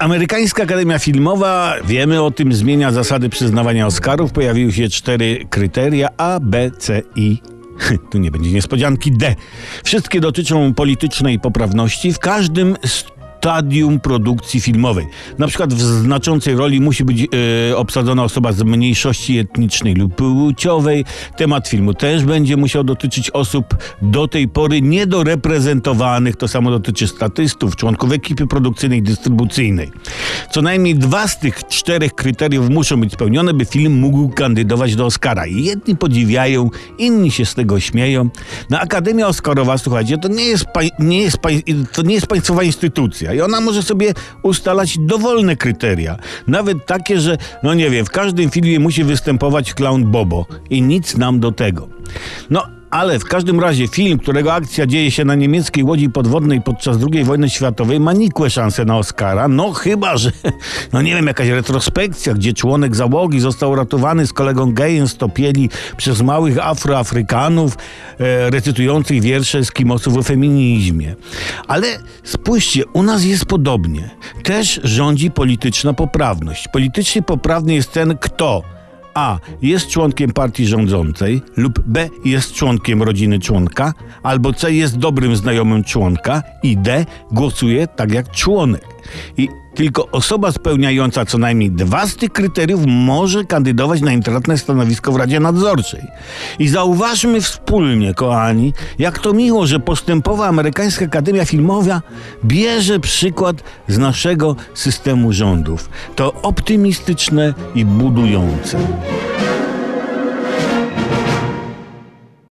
Amerykańska Akademia Filmowa, wiemy o tym, zmienia zasady przyznawania Oscarów. Pojawiły się cztery kryteria A, B, C i tu nie będzie niespodzianki D. Wszystkie dotyczą politycznej poprawności w każdym stadium produkcji filmowej. Na przykład w znaczącej roli musi być e, obsadzona osoba z mniejszości etnicznej lub płciowej. Temat filmu też będzie musiał dotyczyć osób do tej pory niedoreprezentowanych. To samo dotyczy statystów, członków ekipy produkcyjnej, dystrybucyjnej. Co najmniej dwa z tych czterech kryteriów muszą być spełnione, by film mógł kandydować do Oscara. Jedni podziwiają, inni się z tego śmieją. No Akademia Oscarowa, słuchajcie, to nie jest, nie jest, to nie jest państwowa instytucja i ona może sobie ustalać dowolne kryteria. Nawet takie, że, no nie wiem, w każdym filmie musi występować clown Bobo i nic nam do tego. No, ale w każdym razie film, którego akcja dzieje się na niemieckiej łodzi podwodnej podczas II wojny światowej, ma nikłe szanse na Oscara. No chyba, że, no nie wiem, jakaś retrospekcja, gdzie członek załogi został ratowany z kolegą gejem stopieli przez małych afroafrykanów e, recytujących wiersze Eskimosów o feminizmie. Ale spójrzcie, u nas jest podobnie. Też rządzi polityczna poprawność. Politycznie poprawny jest ten, kto a. Jest członkiem partii rządzącej, lub B. Jest członkiem rodziny członka, albo C. Jest dobrym znajomym członka i D. Głosuje tak jak członek. I tylko osoba spełniająca co najmniej dwa z tych kryteriów może kandydować na intratne stanowisko w Radzie Nadzorczej. I zauważmy wspólnie, kochani, jak to miło, że postępowa amerykańska Akademia Filmowa bierze przykład z naszego systemu rządów. To optymistyczne i budujące.